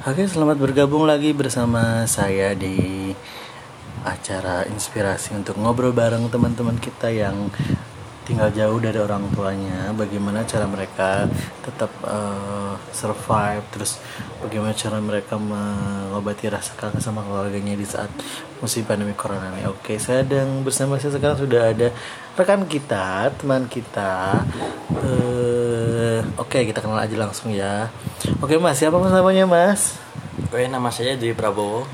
Oke, selamat bergabung lagi bersama saya di acara inspirasi untuk ngobrol bareng teman-teman kita yang tinggal jauh dari orang tuanya. Bagaimana cara mereka tetap uh, survive, terus bagaimana cara mereka mengobati rasa kangen sama keluarganya di saat musim pandemi corona ini. Oke, saya dan bersama saya sekarang sudah ada rekan kita, teman kita. Uh, Oke, kita kenal aja langsung ya. Oke, Mas, siapa mas namanya, Mas? Oke, nama saya Dwi Prabowo.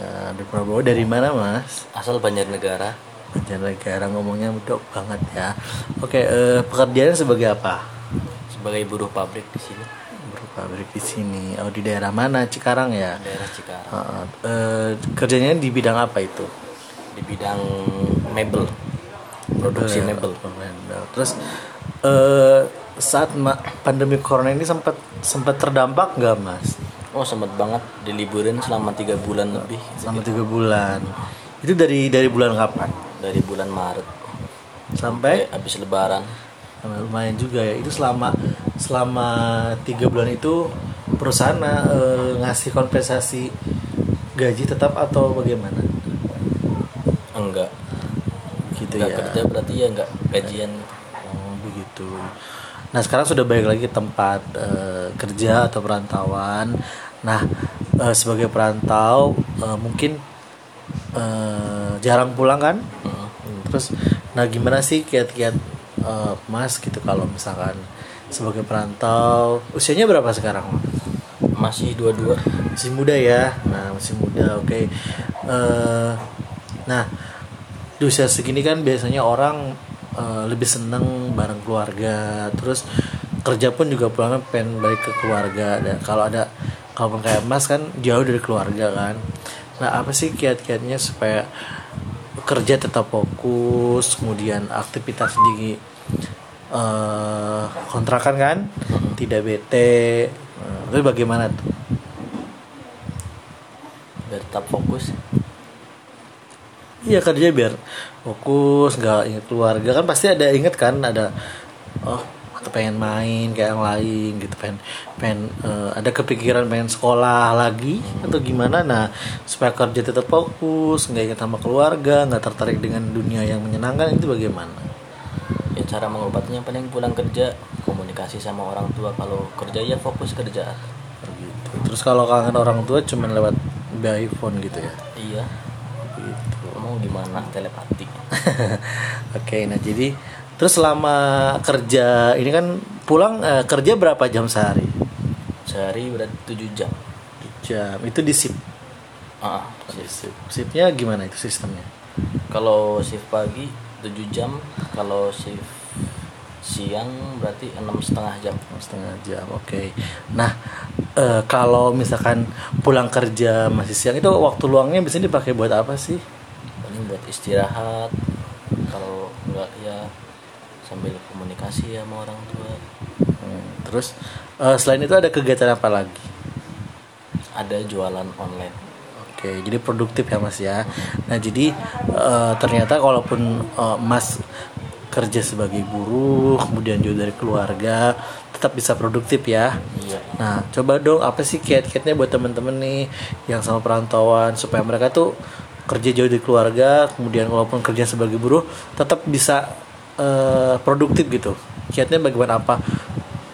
Nah, Dwi Prabowo dari mana, Mas? Asal Banjarnegara. Banjarnegara ngomongnya bedok banget ya. Oke, eh, pekerjaannya sebagai apa? Sebagai buruh pabrik di sini. Buruh pabrik di sini. Oh, di daerah mana? Cikarang ya? Daerah Cikarang. Uh, eh, kerjanya di bidang apa itu? Di bidang mebel. Produksi mebel. mebel. Terus eh saat pandemi corona ini sempat sempat terdampak nggak mas? Oh sempat banget diliburin selama tiga bulan lebih. Selama tiga bulan. Itu dari dari bulan kapan? Dari bulan Maret. Sampai? habis Lebaran. Lumayan juga ya. Itu selama selama tiga bulan itu perusahaan e, ngasih kompensasi gaji tetap atau bagaimana? Enggak. Gitu enggak ya. kerja berarti ya enggak gajian. Oh begitu. Nah sekarang sudah balik lagi tempat uh, kerja atau perantauan. Nah uh, sebagai perantau uh, mungkin uh, jarang pulang kan? Hmm. Terus, nah gimana sih kiat-kiat uh, Mas gitu kalau misalkan sebagai perantau usianya berapa sekarang? Masih dua-dua. Masih muda ya. Nah masih muda, oke. Okay. Uh, nah di usia segini kan biasanya orang uh, lebih seneng bareng keluarga. Terus kerja pun juga pulang pengen balik ke keluarga. Dan kalau ada kalau kayak mas kan jauh dari keluarga kan. Nah apa sih kiat-kiatnya supaya kerja tetap fokus kemudian aktivitas di uh, kontrakan kan? Tidak bete. Uh, itu bagaimana tuh? Biar tetap fokus. Iya kerja biar fokus nggak inget keluarga. Kan pasti ada inget kan ada oh atau pengen main kayak yang lain gitu pengen pengen uh, ada kepikiran pengen sekolah lagi atau gimana. Nah supaya kerja tetap fokus nggak inget sama keluarga nggak tertarik dengan dunia yang menyenangkan itu bagaimana? Ya cara mengobatinya paling pulang kerja komunikasi sama orang tua. Kalau kerja ya fokus kerja. gitu terus kalau kangen orang tua cuman lewat by phone gitu ya? Iya. Gimana telepati? Oke, nah jadi terus selama kerja ini kan pulang eh, kerja berapa jam sehari? Sehari berarti 7 jam. Jam itu di shift. Ah, Di shift. Shiftnya gimana itu sistemnya? Kalau shift pagi 7 jam, kalau shift siang berarti enam setengah jam. Setengah jam. Oke. Nah eh, kalau misalkan pulang kerja masih siang itu waktu luangnya biasanya dipakai buat apa sih? Buat istirahat. Kalau enggak ya sambil komunikasi ya sama orang tua. Hmm, terus eh, selain itu ada kegiatan apa lagi? Ada jualan online. Oke, jadi produktif ya Mas ya. Nah, jadi eh, ternyata kalaupun eh, Mas kerja sebagai buruh, kemudian jauh dari keluarga, tetap bisa produktif ya. Iya. Nah, coba dong apa sih kiat-kiatnya buat temen-temen nih yang sama perantauan supaya mereka tuh kerja jauh dari keluarga, kemudian walaupun kerja sebagai buruh tetap bisa eh, produktif gitu. Kiatnya bagaimana apa?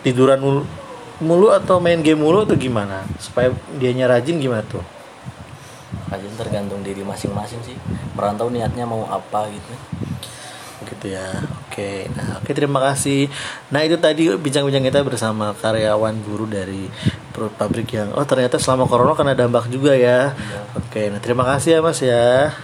Tiduran mulu, mulu atau main game mulu atau gimana? Supaya dianya rajin gimana tuh? Aja tergantung diri masing-masing sih. Merantau niatnya mau apa gitu. gitu ya oke nah oke terima kasih nah itu tadi bincang-bincang kita bersama karyawan guru dari perut pabrik yang oh ternyata selama corona kena dampak juga ya. Oke nah terima kasih ya mas ya